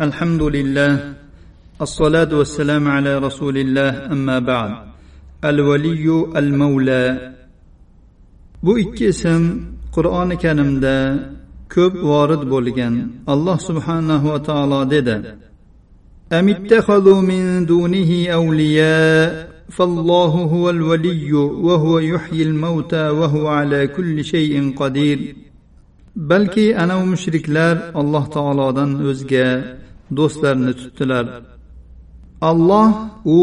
الحمد لله الصلاة والسلام على رسول الله أما بعد الولي المولى bu ikki ism qur'oni karimda ko'p vorid bo'lgan alloh subhanahu va taolo dedi أم اتخذوا من دونه أولياء فالله هو الولي وهو يحيي الموتى وهو على كل شيء قدير balki anavi mushriklar alloh taolodan o'zga do'stlarni tutdilar. Alloh u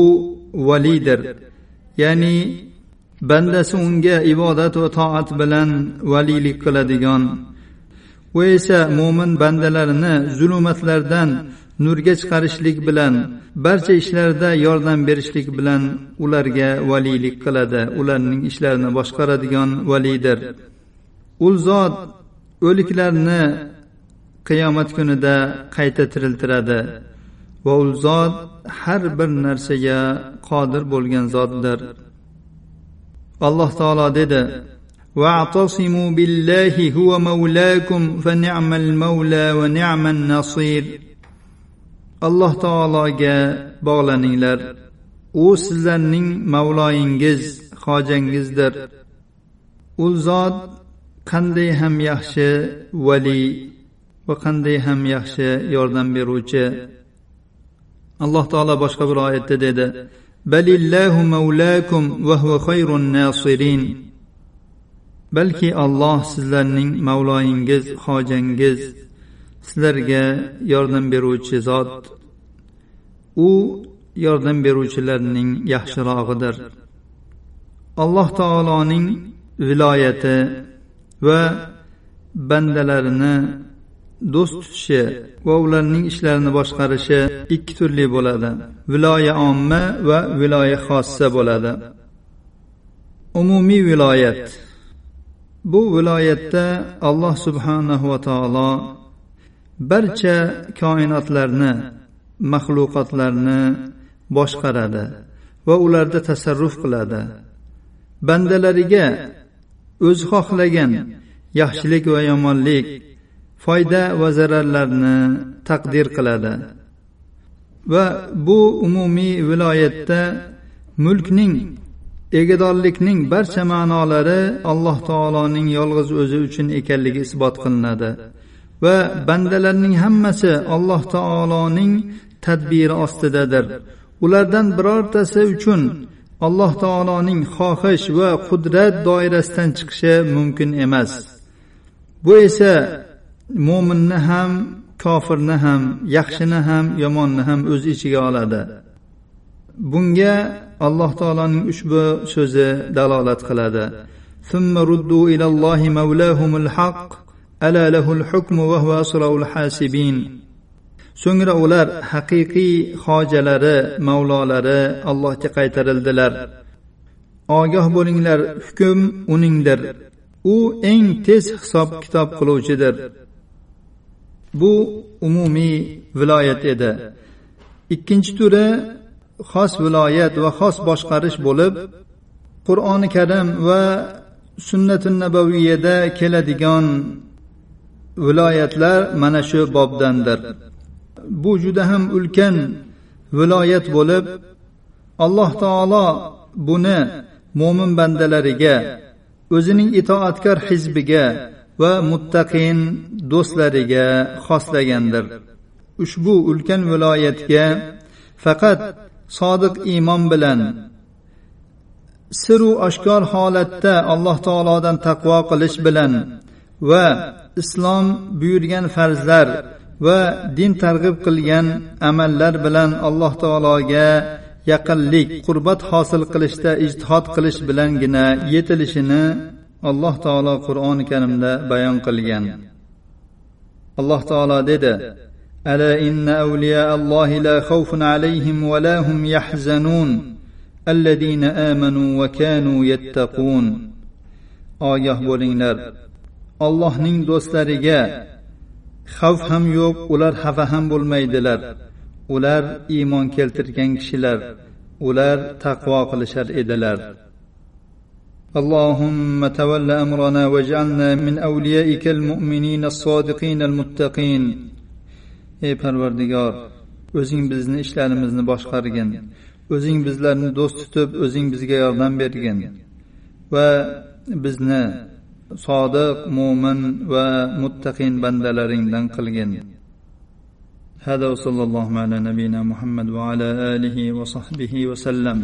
validir. Ya'ni bandasi unga ibodat va toat bilan valiylik qiladigan. U esa mo'min bandalarini zulumatlardan nurga chiqarishlik bilan barcha ishlarda yordam berishlik bilan ularga valiylik qiladi. Ularning ishlarini boshqaradigan validir. U zot o'liklarni qiyomat kunida qayta tiriltiradi va u zot har bir narsaga qodir bo'lgan zotdir alloh taolo dedi واعتصموا بالله هو مولاكم فنعم المولى ونعم النصير alloh taologa bog'laninglar u sizlarning mavloyingiz hojangizdir u zot qanday ham yaxshi vali va qanday ham yaxshi yordam beruvchi. Alloh taolo boshqa bir oyatda dedi balillahu mavlakum va huva khayrun nasirin. Balki olloh sizlarning mavloyingiz hojangiz sizlarga yordam beruvchi zot. U yordam beruvchilarning yaxshirog'idir. Alloh taoloning viloyati va bandalarini do'st tutishi va ularning ishlarini boshqarishi ikki turli bo'ladi. Viloya omma va viloya xossa bo'ladi. Umumiy viloyat. Bu viloyatda alloh subhanahu va taolo barcha koinotlarni maxluqotlarni boshqaradi va ularda tasarruf qiladi. Bandalariga o'zi xohlagan yaxshilik va yomonlik foyda va zararlarni taqdir qiladi. Va bu umumiy viloyatda mulkning egadorlikning barcha ma'nolari alloh taoloning yolg'iz o'zi uchun ekanligi isbot qilinadi. Va bandalarning hammasi alloh taoloning tadbiri ostidadir. Ulardan birortasi uchun alloh taoloning xohish va qudrat doirasidan chiqishi mumkin emas. Bu esa mo'minni ham kofirni ham yaxshini ham yomonni ham o'z ichiga oladi bunga alloh taoloning ushbu so'zi dalolat qiladi ثم ردوا إلى الله مولاهم الحق ألا له الحكم وهو أسرع الحاسبين so'ngra ular haqiqiy hojalari mavlolari allohga qaytarildilar ogoh bo'linglar hukm uningdir u eng tez hisob kitob qiluvchidir Bu umumiy viloyat edi. Ikkinchi turi xos viloyat va xos boshqarish bo'lib qur'oni karim va sunnati nabaviyada keladigan viloyatlar mana shu bobdandir. Bu juda ham ulkan viloyat bo'lib alloh taolo buni mo'min bandalariga o'zining itoatkor hizbiga va muttaqin do'stlariga xoslagandir. Ushbu ulkan viloyatga faqat sodiq iymon bilan siru oshkor holatda alloh taolodan taqvo qilish bilan va islom buyurgan farzlar va din targ'ib qilgan amallar bilan alloh taologa yaqinlik qurbat hosil qilishda ijtihod qilish bilangina yetilishini alloh taolo qur'oni karimda bayon qilgan. Alloh taolo dedi ala inna awliya allohi la khawfun alayhim va la hum yahzanun allazina amanu va kanu yattaqun. Ogoh bo'linglar ollohning do'stlariga xavf ham yo'q ular xafa ham bo'lmaydilar. Ular iymon keltirgan kishilar ular taqvo qilishar edilar. اللهم تول امرنا واجعلنا من اوليائك المؤمنين الصادقين المتقين ey parvardigor o'zing bizni ishlarimizni boshqargin o'zing bizlarni do'st tutib o'zing bizga yordam bergin va bizni sodiq mo'min va muttaqin bandalaringdan qilgin هذا وصلى الله على نبينا محمد وعلى اله وصحبه وسلم